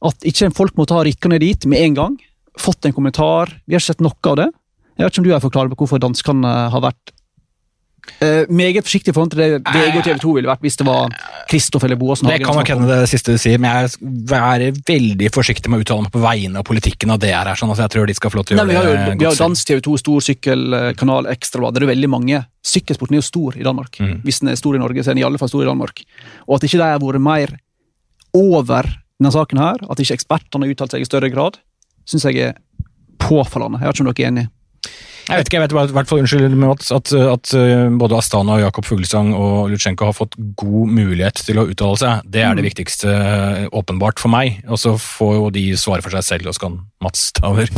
At ikke folk må ta rykkene dit med en gang. Fått en kommentar. Vi har ikke sett noe av det. Jeg vet ikke om du har på hvorfor danskene har vært Uh, meget forsiktig i forhold til det VG og TV 2 ville vært hvis det var Kristoff eller Boasen Det kan nok hende det siste du sier, men jeg er veldig forsiktig med å uttale meg på vegne av politikken og det er her, sånn, altså jeg tror de skal få lov til å gjøre Nei, vi har jo, Vi har dansk TV 2, stor sykkelkanal, Ekstrablad. Det er veldig mange. Sykkelsporten er jo stor i Danmark. Mm. Hvis den er stor i Norge, så er den i alle fall stor i Danmark. Og at ikke de har vært mer over denne saken her, at ikke ekspertene har uttalt seg i større grad, syns jeg er påfallende. Jeg vet ikke om dere er enig. Jeg vet ikke, jeg vet i hvert fall, unnskyld, Mats, at, at uh, både Astana Jakob Fuglesang og Lutsjenko har fått god mulighet til å uttale seg. Det er det mm. viktigste, uh, åpenbart, for meg. Og så får jo de svare for seg selv, og så kan Mats ta over.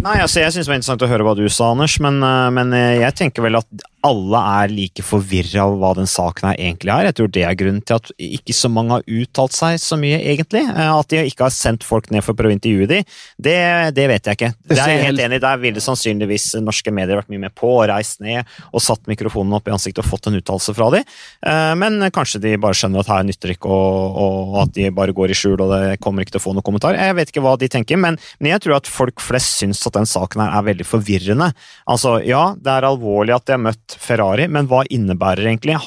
Nei, altså, Jeg syns det var interessant å høre hva du sa, Anders, men, uh, men jeg tenker vel at alle er like forvirra av hva den saken her egentlig er. Jeg tror det er grunnen til at ikke så mange har uttalt seg så mye, egentlig. At de ikke har sendt folk ned for å prøve å intervjue de, det, det vet jeg ikke. Det er jeg helt enig i. Der ville sannsynligvis norske medier vært mye med på, reist ned og satt mikrofonen opp i ansiktet og fått en uttalelse fra dem. Eh, men kanskje de bare skjønner at her nytter det ikke, og, og, at de bare går i skjul og det kommer ikke til å få noen kommentar. Jeg vet ikke hva de tenker, men, men jeg tror at folk flest syns at den saken her er veldig forvirrende. Altså, ja, det er alvorlig at de har møtt Ferrari, men hva innebærer egentlig?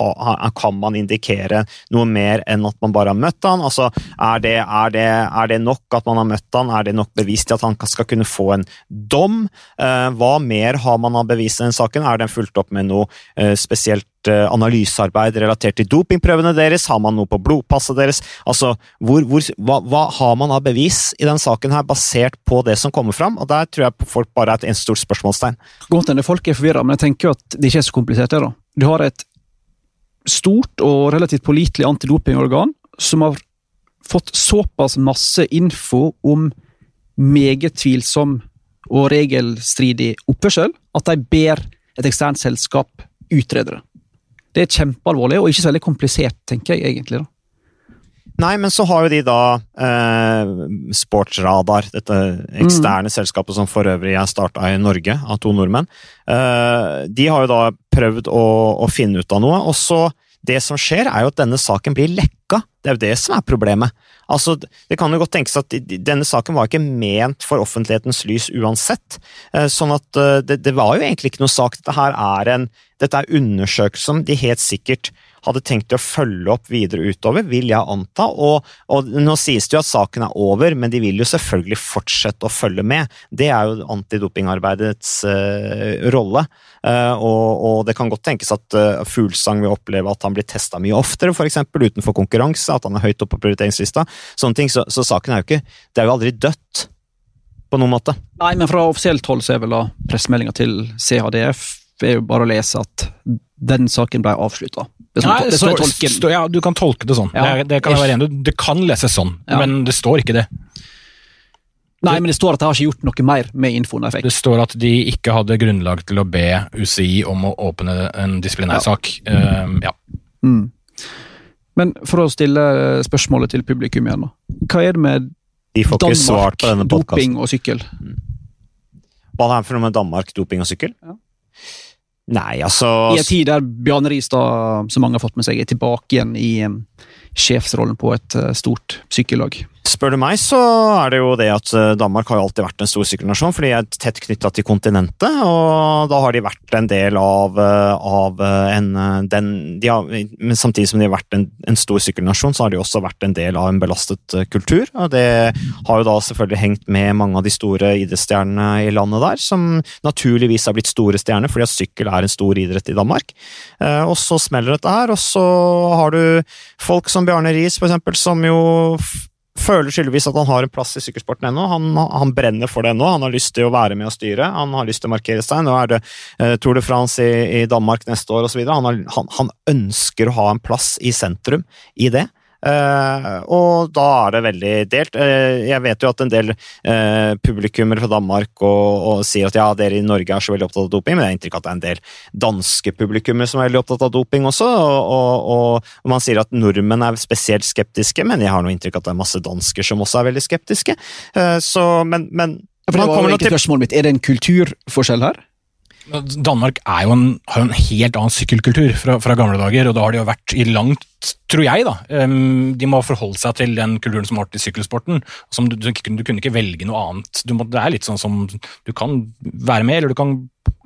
Kan man indikere noe mer enn at man bare har møtt han? Altså, er det, er, det, er det, nok at man har møtt han? Er det nok bevis til at han skal kunne få en dom? Uh, hva mer har man av bevis i den saken? Er den fulgt opp med noe eh, spesielt eh, analysearbeid relatert til dopingprøvene deres? Har man noe på blodpasset deres? Altså, hvor, hvor, hva, hva, har man av bevis i den saken her, basert på det som kommer fram? Og Der tror jeg folk bare er et stort spørsmålstegn. Godt hende folk er forvirra, men jeg tenker jo at det ikke er så komplisert. det da. Du har et stort og relativt pålitelig antidopingorgan som har fått såpass masse info om meget tvilsom og regelstridig oppførsel at de ber et eksternt selskap utrede det. Det er kjempealvorlig og ikke så veldig komplisert, tenker jeg egentlig. da. Nei, men så har jo de da eh, Sportsradar, dette eksterne mm. selskapet som for øvrig er starta i Norge av to nordmenn. Eh, de har jo da prøvd å, å, finne ut av noe, og så Det som skjer, er jo at denne saken blir lekka. Det er jo det som er problemet. Altså, Det kan jo godt tenkes at denne saken var ikke ment for offentlighetens lys uansett. Eh, sånn at eh, det, det var jo egentlig ikke noe sak. Dette her er en dette er undersøkelser de helt sikkert hadde tenkt å følge opp videre utover, vil jeg anta. Og, og, Nå sies det jo at saken er over, men de vil jo selvfølgelig fortsette å følge med. Det er jo antidopingarbeidets uh, rolle. Uh, og, og, det kan godt tenkes at uh, Fuglsang vil oppleve at han blir testa mye oftere, f.eks. utenfor konkurranse, at han er høyt oppe på prioriteringslista. Sånne ting, så, så, saken er jo ikke Det er jo aldri dødt. På noen måte. Nei, men fra offisielt hold så er vel da pressemeldinga til CHDF er jo bare å lese at den saken ble avslutta. Ja, du kan tolke det sånn. Ja, det, det, kan jeg være enig Det kan leses sånn, ja. men det står ikke det. Nei, men det står at de har ikke gjort noe mer med infoen Det står at de ikke hadde grunnlag til å be UCI om å åpne en disiplinærsak. Ja. Um, ja. Mm. Men for å stille spørsmålet til publikum igjen, da. Hva er det med Danmark, doping og sykkel? Hva er det for noe med Danmark, doping og sykkel? Ja. Nei, altså I en tid der Bjarne Ristad, som mange har fått med seg, er tilbake igjen i, sjefsrollen på et uh, stort sykkellag. Spør du meg, så er det jo det at eh, Danmark har jo alltid vært en stor sykkelnasjon, for de er tett knytta til kontinentet, og da har de vært en del av, eh, av eh, en den, har, Men samtidig som de har vært en, en, stor sykkelnasjon, så har de også vært en del av en belastet kultur, og det har jo da selvfølgelig hengt med mange av de store idrettsstjernene i landet der, som naturligvis har blitt store stjerner fordi at sykkel er en stor idrett i Danmark. Og så smeller dette her, og så har du folk som Bjarne Riis, for eksempel, som jo føler skyldigvis at han har en plass i sykkelsporten ennå. Han, han, brenner for det ennå. Han har lyst til å være med og styre. Han har lyst til å markere seg. Nå er det eh, Tour de France i, i Danmark neste år osv. Han, han, han ønsker å ha en plass i sentrum i det. Uh, og da er det veldig delt. Uh, jeg vet jo at en del uh, publikummere fra Danmark og, og, sier at ja, dere i Norge er så veldig opptatt av doping, men jeg har inntrykk av at det er en del danske publikummere som er veldig opptatt av doping også. Og, og, og, man sier at nordmenn er spesielt skeptiske, men jeg har noe inntrykk av at det er masse dansker som også er veldig skeptiske. så, men, men ja, det var ikke spørsmålet mitt. Er det en kulturforskjell her? Danmark jo en, har jo en helt annen sykkelkultur fra, fra, gamle dager, og da har de jo vært i langt, tror jeg, da. De må forholde seg til den kulturen som har vært i sykkelsporten. Som du, du, du, kunne ikke velge noe annet. Må, det er litt sånn som Du kan være med, eller du kan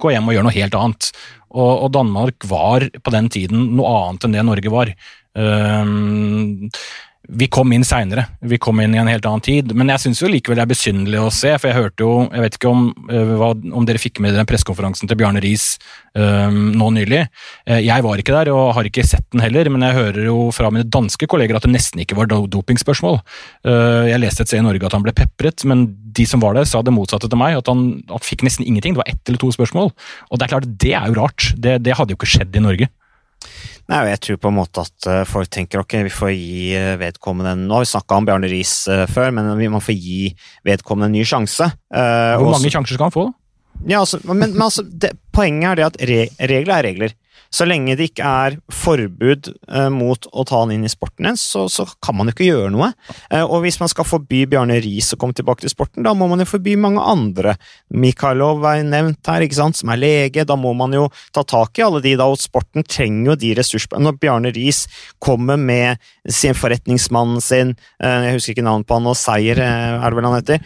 gå hjem og gjøre noe helt annet. Og, og Danmark var på den tiden noe annet enn det Norge var. Um, vi kom inn seinere, vi kom inn i en helt annen tid. Men jeg syns likevel det er besynderlig å se, for jeg hørte jo Jeg vet ikke om, uh, om dere fikk med dere pressekonferansen til Bjarne Riis um, nå nylig. Uh, jeg var ikke der og har ikke sett den heller, men jeg hører jo fra mine danske kolleger at det nesten ikke var dopingspørsmål. Uh, jeg leste et sted i Norge at han ble pepret, men de som var der, sa det motsatte til meg. At han at fikk nesten ingenting. Det var ett eller to spørsmål. Og det er klart, det er jo rart. Det, det hadde jo ikke skjedd i Norge. Nei, jeg tror på en måte at eh, folk tenker ok, vi får gi eh, vedkommende Nå har vi snakka om Bjarne Riis eh, før, men vi må få gi vedkommende en ny sjanse. Hvor mange sjanser skal han få, da? Ja, altså, men, men altså, det, poenget er det at re, regler er regler. Så lenge det ikke er forbud eh, mot å ta han inn i sporten igjen, så, så, kan man jo ikke gjøre noe. Eh, og hvis man skal forby Bjarne Riis å komme tilbake til sporten, da må man jo forby mange andre. Mikhailov er nevnt her, ikke sant, som er lege. Da må man jo ta tak i alle de, da, og sporten trenger jo de ressursene. Når Bjarne Riis kommer med sin forretningsmannen sin, eh, jeg husker ikke navnet på han, og Seier er det vel han heter,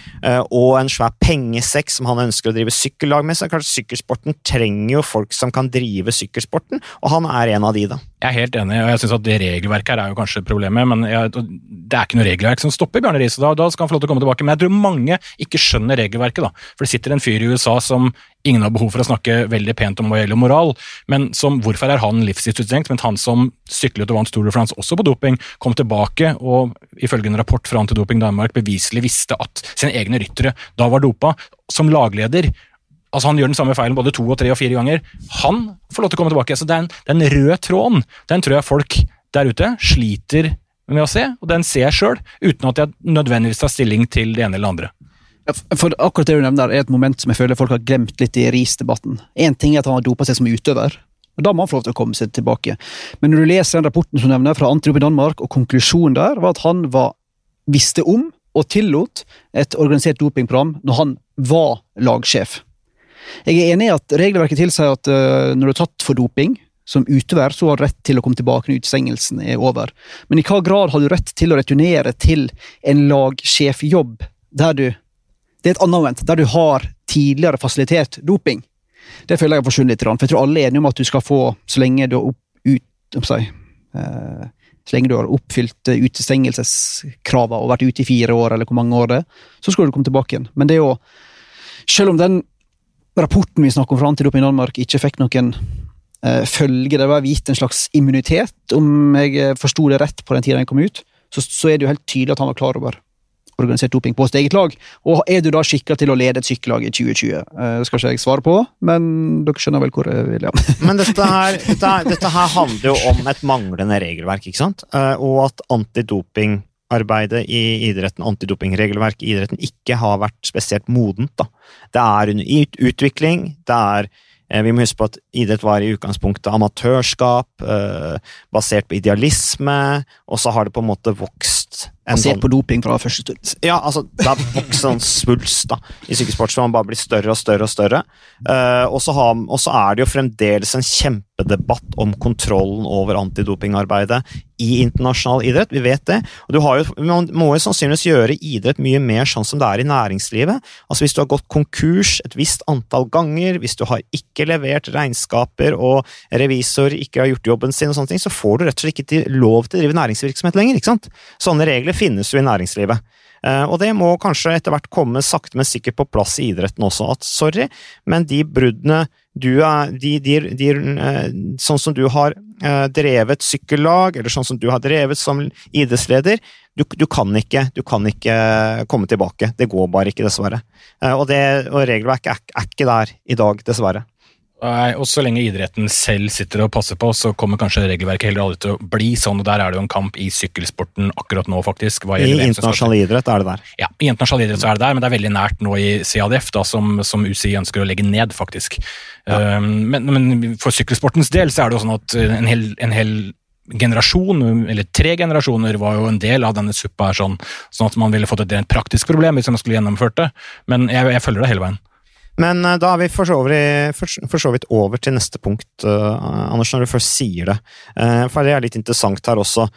og en svær pengesekk som han ønsker å drive sykkellag med, så er det klart sykkelsporten trenger jo folk som kan drive sykkelsport sporten, og han er en av de, da. Jeg er helt enig, og jeg syns at det regelverket her er jo kanskje problemet, men jeg, det er ikke noe regelverk som stopper Bjarne Riise. Da, da skal han få lov til å komme tilbake. Men jeg tror mange ikke skjønner regelverket, da. For det sitter en fyr i USA som ingen har behov for å snakke veldig pent om hva gjelder moral, men som hvorfor er han livstidsutstengt, men han som syklet og vant Tour de France også på doping, kom tilbake og ifølge en rapport fra Antidoping Danmark beviselig visste at sine egne ryttere da var dopa. Som lagleder Altså Han gjør den samme feilen både to, og tre og fire ganger. Han får lov til å komme tilbake. Så Den, den røde tråden den tror jeg folk der ute sliter med å se, og den ser jeg sjøl, uten at jeg nødvendigvis tar stilling til det ene eller andre. For akkurat det du nevner er et moment som jeg føler folk har glemt litt i RIS-debatten. Én ting er at han har dopa seg som utøver, og da må han få lov til å komme seg tilbake. Men når du leser den rapporten som nevner fra Antirop i Danmark, og konklusjonen der var at han var, visste om og tillot et organisert dopingprogram når han var lagsjef. Jeg er enig i at regelverket tilsier at uh, når du er tatt for doping, som utøver, så har du rett til å komme tilbake når utestengelsen er over. Men i hva grad har du rett til å returnere til en lagsjefjobb der du Det er et annet moment, der du har tidligere fasilitert doping. Det føler jeg har forsvunnet litt, for jeg tror alle er enige om at du skal få, så lenge du har, opp, ut, si, uh, så lenge du har oppfylt utestengelseskravene og vært ute i fire år, eller hvor mange år det er, så skal du komme tilbake igjen. Men det er jo Selv om den rapporten vi snakker om fra Antidoping Danmark ikke fikk noen eh, følge. Det var gitt en slags immunitet, om jeg eh, forsto det rett på den tida den kom ut. Så, så, er det jo helt tydelig at han var klar over organisert doping på sitt eget lag. Og er du da skikka til å lede et sykkellag i 2020? Uh, det skal ikke jeg svare på, men dere skjønner vel hvor jeg vil, ja. men dette her, dette, dette her, handler jo om et manglende regelverk, ikke sant? Uh, og at antidoping arbeidet i idretten, antidopingregelverk i idretten, ikke har vært spesielt modent. Da. Det er under utvikling. det er eh, vi må huske på at idrett var i utgangspunktet amatørskap, eh, basert på idealisme, og så har det på en måte vokst en Basert sånn, på doping fra første stund. Ja, altså, det har vokst en svulst da, i sykkelsport, så man bare blir større og større og større. Eh, og så er det jo fremdeles en kjempe kjempedebatt om kontrollen over antidopingarbeidet i internasjonal idrett. Vi vet det. Og jo, man må jo sannsynligvis gjøre idrett mye mer sånn som det er i næringslivet. Altså Hvis du har gått konkurs et visst antall ganger, hvis du har ikke levert regnskaper og revisor ikke har gjort jobben sin, og sånne ting, så får du rett og slett ikke lov til å drive næringsvirksomhet lenger. ikke sant? Sånne regler finnes jo i næringslivet. Eh, og det må kanskje etter hvert komme sakte, men sikkert på plass i idretten også. At sorry, men de bruddene du er de, de, de, eh, Sånn som du har eh, drevet sykkellag, eller sånn som du har drevet som idrettsleder, du, du, kan ikke, du, kan ikke, komme tilbake. Det går bare ikke, dessverre. Og, det, og regelverket er, er ikke der i dag, dessverre. Nei, og Så lenge idretten selv sitter og passer på, så kommer kanskje regelverket heller aldri til å bli sånn. og Der er det jo en kamp i sykkelsporten akkurat nå, faktisk. I internasjonal idrett er det der. Ja, i internasjonal idrett så er det der, men det er veldig nært nå i CADF, da, som, som UCI ønsker å legge ned, faktisk. Ja. Um, men, men, for sykkelsportens del så er det jo sånn at en hel, en hel generasjon, eller tre generasjoner, var jo en del av denne suppa her, sånn, sånn at man ville fått et rent praktisk problem hvis man skulle gjennomført det. Men jeg, jeg følger det hele veien. Men uh, da er vi for så, vidt, for, for så, vidt over til neste punkt, uh, Anders, når du først sier det. Uh, for det er litt interessant her også.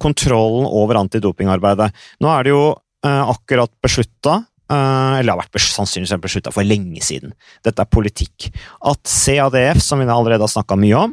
kontrollen over antidopingarbeidet. Nå er det jo akkurat beslutta eller har vært sannsynligvis beslutta for lenge siden. Dette er politikk. At CADF, som vi allerede har snakka mye om,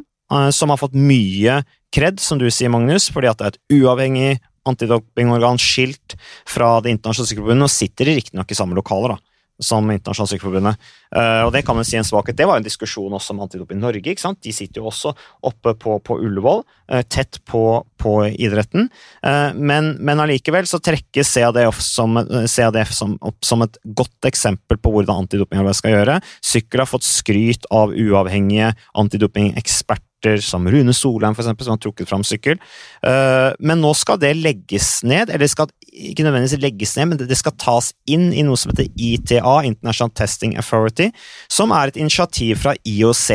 som har fått mye kred, som du sier, Magnus, fordi at det er et uavhengig antidopingorgan skilt fra Det internasjonale sykkelforbundet, og sitter riktignok i samme lokaler, da som Internasjonalt Sykkelforbundet. Uh, og Det kan man si en svakhet. Det var en diskusjon også om Antidoping i Norge. ikke sant? De sitter jo også oppe på, på Ullevål, uh, tett på, på idretten. Uh, men, men allikevel så trekkes CADF, som, CADF som, opp som et godt eksempel på hvordan antidopingarbeid skal gjøre. Sykkel har fått skryt av uavhengige antidopingeksperter som Rune Solheim, eksempel, som har trukket fram sykkel. Men nå skal det legges ned, eller skal ikke nødvendigvis legges ned, men det skal tas inn i noe som heter ITA, International Testing Authority, som er et initiativ fra IOC.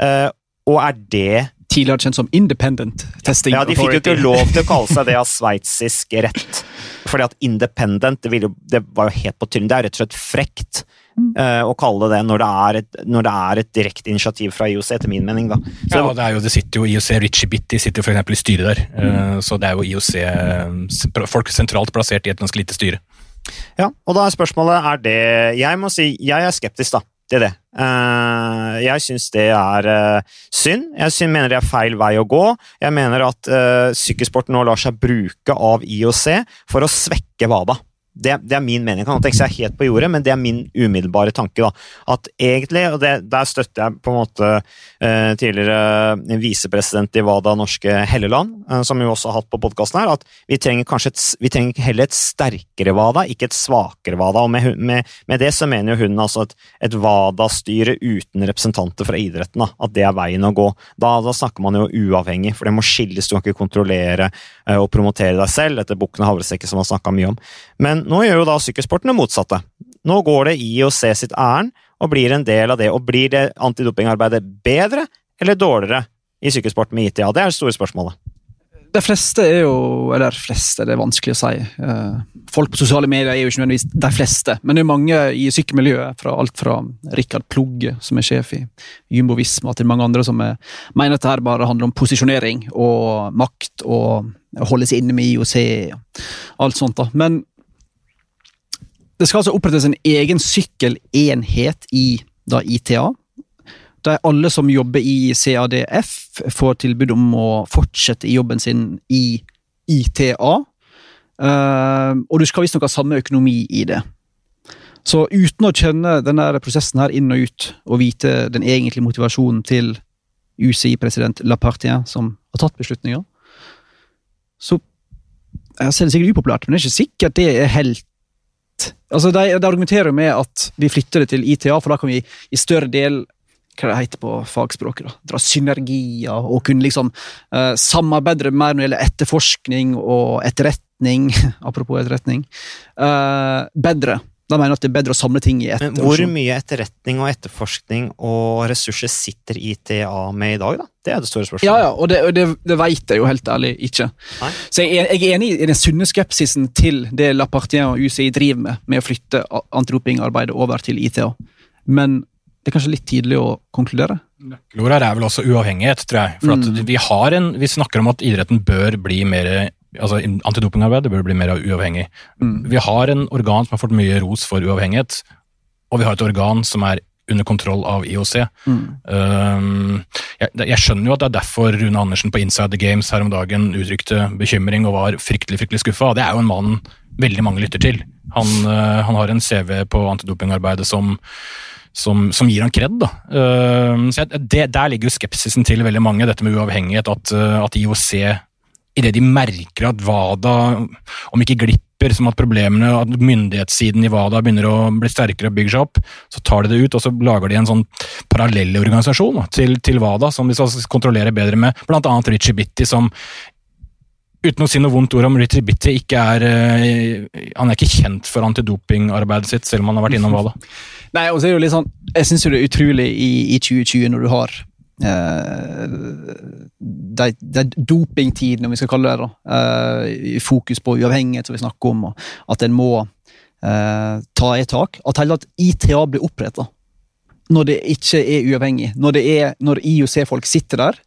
Uh, og er det Tidligere kjent som Independent Testing Authority. Ja, De fikk jo ikke lov til å kalle seg det av sveitsisk rett. Fordi at independent, det, jo, det var jo helt på tynn. Det er rett og slett frekt å kalle det når det er et, når det er et direkte initiativ fra IOC, etter min mening. da. Så, ja, det, er jo, det sitter jo IOC, Richie Bitty sitter f.eks. i styret der. Uh, så det er jo IOC eh, folk sentralt plassert i et ganske lite styre. Ja, og da er spørsmålet er det Jeg må si jeg er skeptisk, da. Det er det. Uh, jeg syns det er uh, synd. Jeg synes, mener det er feil vei å gå. Jeg mener at uh, sykkelsport nå lar seg bruke av IOC for å svekke WADA. Det, det, er min mening. Kan tenke seg helt på jordet, men det er min umiddelbare tanke. da, At egentlig, og det, Der støtter jeg på en måte eh, tidligere visepresident i WADA Norske Helleland, eh, som vi også har hatt på podkasten her, at vi trenger kanskje et, vi trenger heller et sterkere WADA, ikke et svakere WADA. Med, med, med det så mener jo hun altså et, et WADA-styre uten representanter fra idretten. da, At det er veien å gå. Da, da, snakker man jo uavhengig, for det må skilles. Du kan ikke kontrollere og promotere deg selv, etter Bukken og havresekken som man snakka mye om. Men nå gjør jo da sykkelsporten det motsatte. Nå går det i å se sitt ærend og blir en del av det. Og blir det antidopingarbeidet bedre eller dårligere i sykkelsport med ITA? Det er det store spørsmålet. De fleste er jo Eller fleste, det er vanskelig å si. Eh, folk på sosiale medier er jo ikke nødvendigvis de fleste, men det er mange i sykkelmiljøet. Fra alt fra Rikard Plugge, som er sjef i Jumbo Visma, til mange andre som er, mener at dette bare handler om posisjonering og makt og holde seg inne med IOC og alt sånt. da. Men det skal altså opprettes en egen sykkelenhet i da ITA. Der alle som jobber i CADF, får tilbud om å fortsette i jobben sin i ITA. Uh, eh, og du skal visstnok ha samme økonomi i det. Så uten å kjenne denne prosessen her inn og ut, og vite den egentlige motivasjonen til UCI-president Lapartien, som har tatt beslutninga, så jeg ser det sikkert upopulært, men det er ikke sikkert det er helt Altså, de, de, argumenterer med at vi flytter det til ITA, for da kan vi i større del hva det heter på fagspråket, da, dra synergier og kunne liksom uh, samarbeide mer når det gjelder etterforskning og etterretning, apropos etterretning, uh, bedre. Da mener jeg at det er bedre å samle ting i ett. Men hvor mye etterretning og etterforskning og ressurser sitter ITA med i dag, da? Det er det store spørsmålet. Ja, ja, og det, det, det vet jeg jo helt ærlig ikke. Nei. Så jeg, jeg, er enig i den sunne skepsisen til det Lapartien og UCI driver med, med å flytte antidopingarbeidet over til ITA. Men Det er kanskje litt tidlig å konkludere? Nøkkelord her er vel også uavhengighet, tror jeg. For at Mm. vi, har en, vi snakker om at idretten bør bli mer altså Antidopingarbeid bør bli mer uavhengig. Mm. Vi har en organ som har fått mye ros for uavhengighet, og vi har et organ som er under kontroll av IOC. Mm. Um, jeg, jeg skjønner jo at det er derfor Rune Andersen på Inside the Games her om dagen uttrykte bekymring og var fryktelig fryktelig skuffa. Det er jo en mann veldig mange lytter til. Han, uh, han har en CV på antidopingarbeidet som som, som, gir han kred. Da. Uh, så jeg, det, der ligger jo skepsisen til veldig mange, dette med uavhengighet. At, uh, at IOC, idet de merker at WADA, om ikke glipper, som at problemene, at myndighetssiden i WADA begynner å bli sterkere og bygger seg opp, så tar de det ut og så lager de en sånn parallell organisasjon til, til, WADA, som de skal kontrollere bedre med, annet Richie Bitty, som uten å si noe vondt ord om Richie Bitty, ikke er, uh, han er ikke kjent for antidopingarbeidet sitt, selv om han har vært innom WADA. Nei, og så er det jo litt sånn, Jeg syns det er utrolig i, i 2020 når du har eh, de, de dopingtiden, om vi skal kalle det det, eh, fokus på uavhengighet, som vi snakker om, og at en må eh, ta et tak. At hele tatt ITA blir oppretta når det ikke er uavhengig. Når, det er, når IOC-folk sitter der,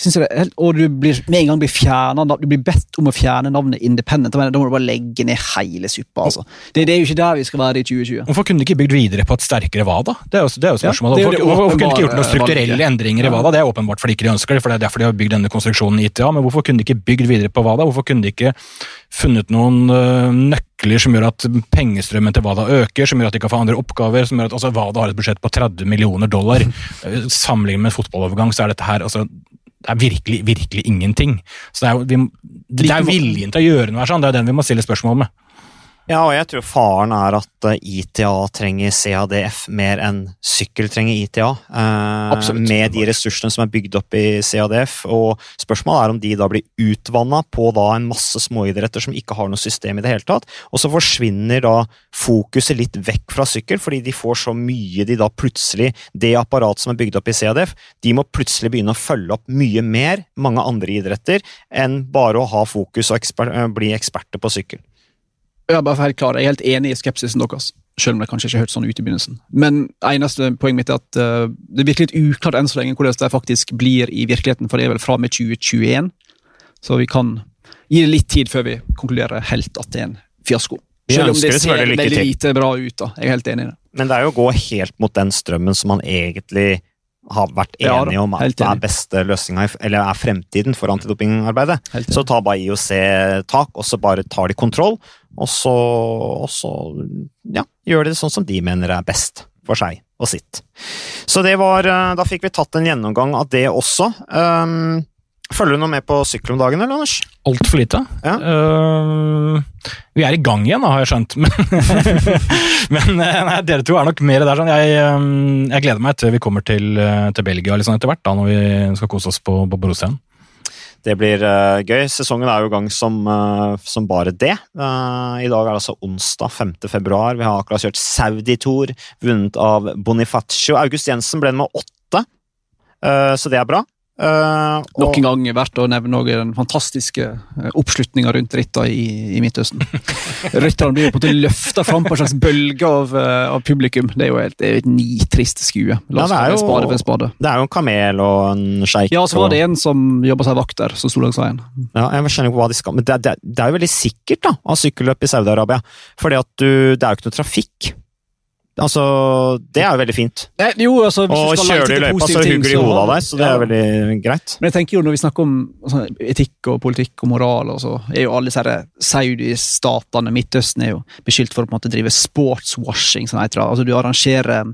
synes jeg det er helt, og du blir med en gang blir fjernet, du blir bedt om å fjerne navnet Independent. Da må du bare legge ned hele suppa. altså. Det, det er jo ikke der vi skal være i 2020. Hvorfor kunne de ikke bygd videre på et sterkere WADA? Det er jo, det er jo spørsmålet. Ja, det er jo hvorfor, kunne de ikke gjort noen strukturelle endringer i. WADA? Det er åpenbart fordi ikke de ønsker det, for det er derfor de har bygd denne konstruksjonen i ITA. Men hvorfor kunne de ikke bygd videre på WADA? Hvorfor kunne de ikke funnet noen øh, nøkler som gjør at pengestrømmen til WADA øker, som gjør at de kan få andre oppgaver, som gjør at altså, WADA har et budsjett på 30 millioner dollar. Eh, Sammenlignet med en fotballovergang, så er dette her altså det er virkelig, virkelig ingenting. Så det er jo vi, det er viljen til å gjøre noe her, sånn. det er den vi må stille spørsmål med. Ja, og jeg tror faren er at eh, ITA trenger CADF mer enn sykkel trenger ITA. Eh, med de ressursene som er bygd opp i CADF. Og spørsmålet er om de da blir utvanna på da en masse småidretter som ikke har noe system i det hele tatt. Og så forsvinner da fokuset litt vekk fra sykkel, fordi de får så mye de da plutselig Det apparatet som er bygd opp i CADF, de må plutselig begynne å følge opp mye mer mange andre idretter enn bare å ha fokus og eksper eh, bli eksperter på sykkel. Ja, bare for helt klar, Jeg er helt enig i skepsisen deres, selv om det kanskje ikke hørtes sånn ut i begynnelsen. Men eneste poenget mitt er at uh, det virker litt uklart enn så lenge hvordan det faktisk blir i virkeligheten, for det er vel fra og med 2021. Så vi kan gi det litt tid før vi konkluderer helt at det er en fiasko. Selv om det ser veldig lite bra ut. da. Jeg er helt enig i det. Men det er jo å gå helt mot den strømmen som man egentlig har vært enig enige om at det er beste løsninga, eller er fremtiden for antidopingarbeidet. Så ta bare IOC tak, og så bare tar de kontroll, og så, og så ja, gjør de det sånn som de mener er best for seg og sitt. Så det var eh, Da fikk vi tatt en gjennomgang av det også. Um, følger du noe med på sykkel om dagen, eller, Anders? Altfor lite. Ja. Uh, vi er i gang igjen, da, har jeg skjønt. Men, men nei, dere to er nok mer der. Sånn. Jeg, jeg gleder meg til vi kommer til, til Belgia sånn etter hvert, da, når vi skal kose oss på, på Borussia. Det blir uh, gøy. Sesongen er jo i gang som, uh, som bare det. Uh, I dag er det altså onsdag 5. februar. Vi har akkurat kjørt Saudi-tour, vunnet av Bonifacio. August Jensen ble med åtte, så det er bra. Og- Nok en gang verdt å nevne også den fantastiske eh, oppslutninga rundt Rytta i, i Midtøsten. Rytterne blir jo på en måte løfta fram på en slags bølge av, eh, av publikum. Det er jo er et nitrist skue. La oss Ja, det er en jo- spade en spade. Det er jo en kamel og en sjeik. Ja, så var det en som jobba seg vakt der, som sto langs veien. Ja, jeg skjønner ikke hva de skal Men det, det, det er jo veldig sikkert da, av sykkelløp i Saudi-Arabia. For det er jo ikke noe trafikk. Altså, det er jo veldig fint. Nei, jo, altså, hvis Og kjører du i løypa, så hugger de hodet av deg, så det ja. er veldig greit. Men jeg tenker jo når vi snakker om altså, etikk og politikk og moral, og så er jo alle disse Saudi-statene, Midtøsten, er jo beskyldt for å på en måte drive sportswashing. Sånn heter det. Altså, du arrangerer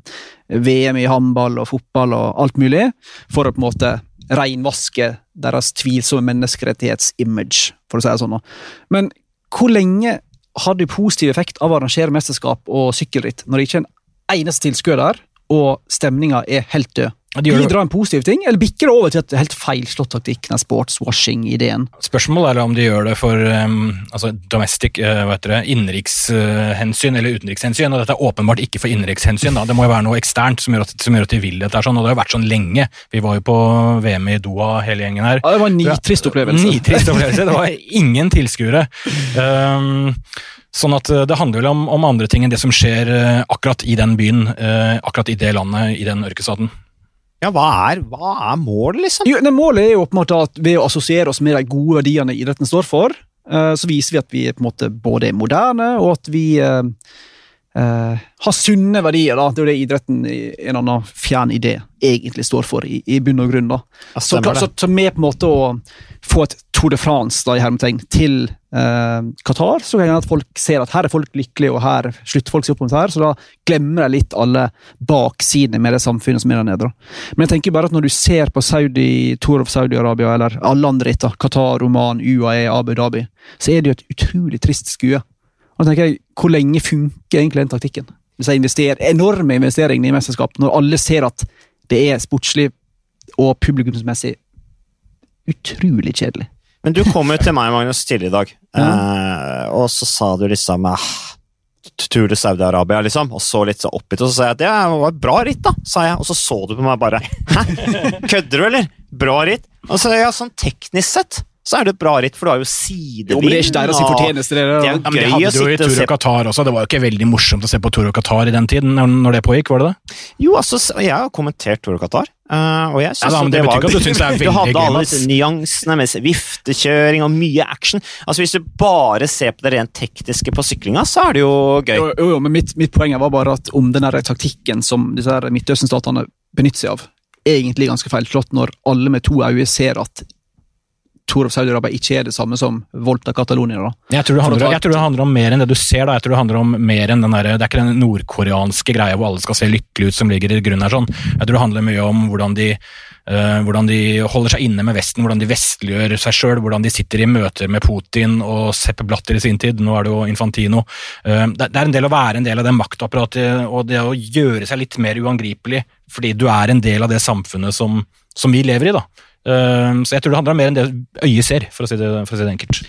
VM i håndball og fotball og alt mulig for å på en måte reinvaske deres tvilsomme menneskerettighetsimage, for å si det sånn. Men hvor lenge har det positiv effekt av å arrangere mesterskap og sykkelritt når det ikke er en eneste tilskuer der, og stemninga er helt død? Bidrar en positiv ting, eller bikker det over til et helt feilslått taktikk, den sportswashing-ideen? Spørsmålet er om de gjør det for um, altså domestic, uh, innenrikshensyn eller utenrikshensyn. og Dette er åpenbart ikke for innenrikshensyn. Det må jo være noe eksternt som gjør at, som gjør at de vil dette. sånn, og Det har jo vært sånn lenge. Vi var jo på VM i Doha, hele gjengen her. Ja, det var en nitrist opplevelse. Nitrist opplevelse. Det var ingen tilskuere. Um, Sånn at eh, det handler vel om, om andre ting enn det som skjer eh, akkurat i den byen, akkurat i det landet, i den ørkestaten. Ja, hva er, hva er målet, liksom? Jo, det målet er jo på en måte at ved å assosiere oss med de gode verdiene idretten står for, eh, så viser vi at vi på en måte både er moderne, og at vi uh, eh, har sunne verdier. da. Det er jo det idretten en annen fjern idé egentlig står for, i, i bunn og grunn. da. Ja, Så, så, så med på en måte å få et Tour de France da, i hermetegn, til eh, Qatar, så kan det at folk ser at her er folk lykkelige, og her slutter folk seg opp om det her, så da glemmer de litt alle baksidene med det samfunnet som er der nede. da. Men jeg tenker bare at når du ser på Saudi, Tour of Saudi-Arabia, eller alle andre ritt, Qatar, Oman, UAE, Abu Dhabi, så er det jo et utrolig trist skue. Og da tenker jeg, Hvor lenge funker egentlig den taktikken? Hvis jeg investerer, enorme investeringer i mesterskap, når alle ser at det er sportslig og publikumsmessig utrolig kjedelig. Men du kom jo til meg, Magnus, tidligere i dag, eh, og så sa du liksom eh, Tur til Saudi-Arabia, liksom, og så litt så oppgitt, og så sa jeg at det var et bra ritt, da, sa jeg, og så så du på meg bare Hæ? Kødder du, eller? Bra ritt? Og så ja, sånn teknisk sett så er det et bra ritt, for du har jo sidevind. Jo, men det er ikke der å si fortjenester. Det, Det er jo. Ja, men de Gøy hadde jo i Tour og Qatar også. Det var jo ikke veldig morsomt å se på Tour og Qatar i den tiden, når det pågikk, var det det? Jo, altså, jeg har kommentert Tour og Qatar, eh, og jeg synes Ja, da, det, det betyr ikke at du er Du hadde alle disse nyansene med viftekjøring og mye action. Altså, Hvis du bare ser på det rent tekniske på syklinga, så er det jo gøy. Jo, jo, jo, men mitt, mitt poeng var bare at om den taktikken som disse Midtøsten-statene benytter seg av, egentlig ganske feilslått når alle med to øyne ser at Tour of Saudi-Arabia ikke er det samme som voldta Catalonia. da. Jeg tror, handler, jeg tror det handler om mer enn det du ser. da. Jeg tror Det handler om mer enn den der, det er ikke den nordkoreanske greia hvor alle skal se lykkelige ut som ligger i grunnen her. sånn. Jeg tror det handler mye om hvordan de, eh, hvordan de holder seg inne med Vesten, hvordan de vestliggjør seg sjøl, hvordan de sitter i møter med Putin og Sepp Blatter i sin tid. Nå er det jo Infantino. Eh, det, det er en del å være en del av det maktapparatet og det å gjøre seg litt mer uangripelig fordi du er en del av det samfunnet som, som vi lever i. da. Eh, så jeg tror det handler om mer enn det øyet ser, for å si det, for å si det enkelt.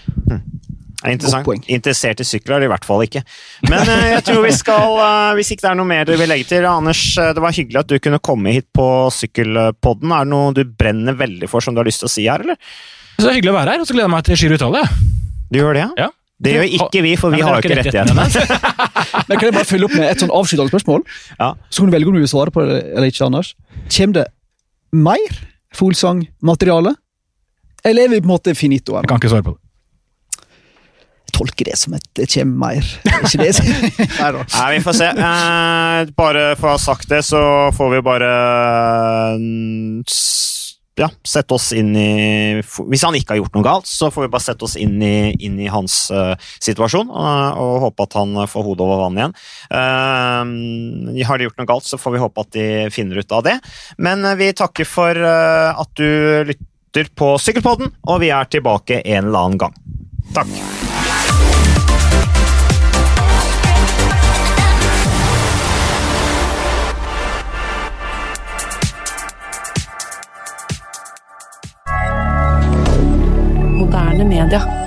Det er interessant. Interessert i sykler er det i hvert fall ikke. Men eh, jeg tror vi skal, eh, hvis ikke det er noe mer du vil legge til Anders, eh, det var hyggelig at du kunne komme hit på Sykkelpodden. Er det noe du brenner veldig for som du har lyst til å si her, eller? Så hyggelig å være her, og så gleder jeg meg til Giro Italia. Du gjør det, Ja. Det gjør ikke vi, for vi har jo ikke rettighetene. Men Kan jeg bare følge opp med et sånn avsluttende spørsmål? Ja. Så kan du velge om du vil svare på det eller ikke, Anders. Kommer det mer Folsang-materiale, eller er vi på en måte finito? Jeg kan ikke svare på det. Jeg tolker det som et det kommer mer. Er Ikke det? Nei vi får se. Eh, bare for å ha sagt det, så får vi bare mm, ja, sette oss inn i Hvis han ikke har gjort noe galt, så får vi bare sette oss inn i, inn i hans uh, situasjon uh, og håpe at han får hodet over vann igjen. Uh, har de gjort noe galt, så får vi håpe at de finner ut av det. Men eh, vi takker for eh, at du lytter på Sykkelpodden, og vi er tilbake en eller annen gang. Takk. moderne media.